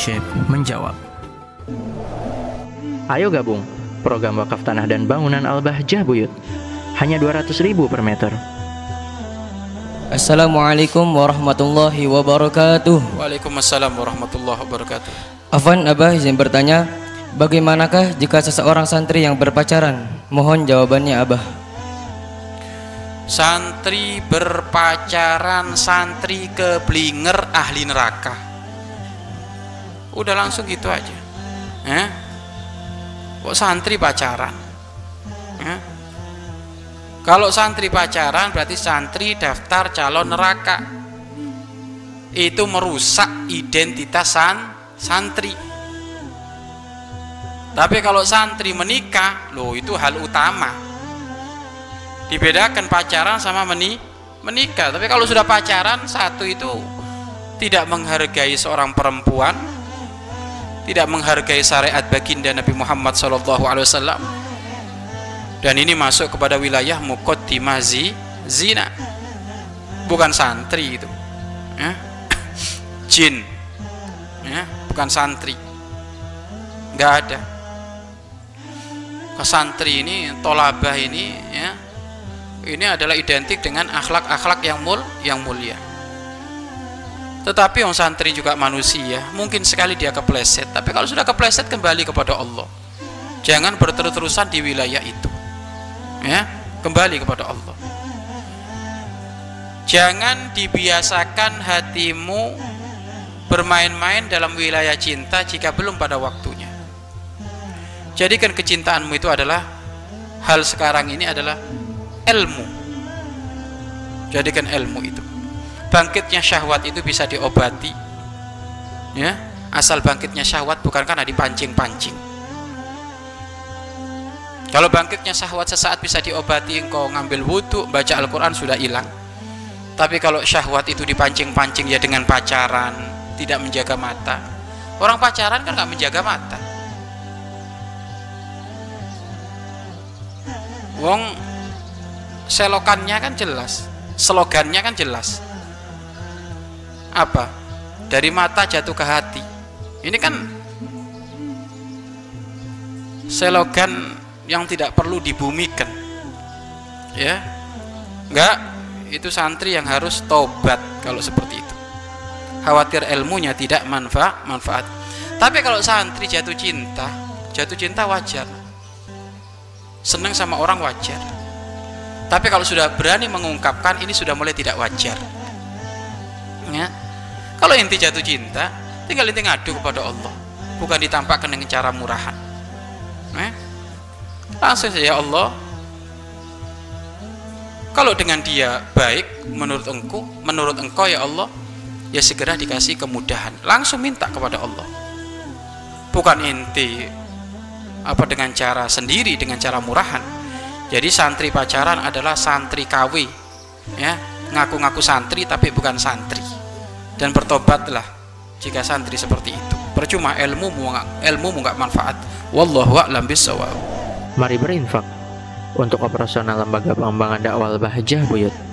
Syekh menjawab. Ayo gabung program wakaf tanah dan bangunan Al-Bahjah Buyut. Hanya 200 ribu per meter. Assalamualaikum warahmatullahi wabarakatuh. Waalaikumsalam warahmatullahi wabarakatuh. Afan Abah izin bertanya, bagaimanakah jika seseorang santri yang berpacaran? Mohon jawabannya Abah. Santri berpacaran, santri keblinger ahli neraka. Udah langsung gitu aja. Eh? Kok santri pacaran? Eh? Kalau santri pacaran berarti santri daftar calon neraka. Itu merusak identitas san santri. Tapi kalau santri menikah, loh itu hal utama. Dibedakan pacaran sama meni menikah. Tapi kalau sudah pacaran, satu itu tidak menghargai seorang perempuan, tidak menghargai syariat baginda Nabi Muhammad SAW dan ini masuk kepada wilayah muqaddimah zina. Bukan santri itu. Ya. jin. Ya, bukan santri. Nggak ada. Ke santri ini tolabah ini ya ini adalah identik dengan akhlak-akhlak yang mul yang mulia tetapi orang santri juga manusia mungkin sekali dia kepleset. Tapi kalau sudah kepleset kembali kepada Allah. Jangan berterus-terusan di wilayah itu. Ya kembali kepada Allah. Jangan dibiasakan hatimu bermain-main dalam wilayah cinta jika belum pada waktunya. Jadikan kecintaanmu itu adalah hal sekarang ini adalah ilmu. Jadikan ilmu itu bangkitnya syahwat itu bisa diobati. Ya asal bangkitnya syahwat bukan karena dipancing-pancing. Kalau bangkitnya syahwat sesaat bisa diobati engkau ngambil wudhu baca Al-Quran sudah hilang. Tapi kalau syahwat itu dipancing-pancing ya dengan pacaran tidak menjaga mata. Orang pacaran kan nggak menjaga mata. Wong selokannya kan jelas slogannya kan jelas apa? Dari mata jatuh ke hati. Ini kan slogan yang tidak perlu dibumikan. Ya. Enggak itu santri yang harus tobat kalau seperti itu. Khawatir ilmunya tidak manfaat manfaat. Tapi kalau santri jatuh cinta jatuh cinta wajar. Senang sama orang wajar. Tapi kalau sudah berani mengungkapkan ini sudah mulai tidak wajar ya. Kalau inti jatuh cinta tinggal inti ngadu kepada Allah. Bukan ditampakkan dengan cara murahan. Eh? langsung saja ya Allah kalau dengan dia baik menurut engkau menurut engkau ya Allah ya segera dikasih kemudahan. Langsung minta kepada Allah. Bukan inti apa dengan cara sendiri dengan cara murahan. Jadi santri pacaran adalah santri KW ya. Ngaku-ngaku santri tapi bukan santri dan bertobatlah jika santri seperti itu. Percuma ilmu ilmu nggak manfaat. Wallahu a'lam bissawab. Mari berinfak untuk operasional lembaga pengembangan dakwah Bahjah Buyut.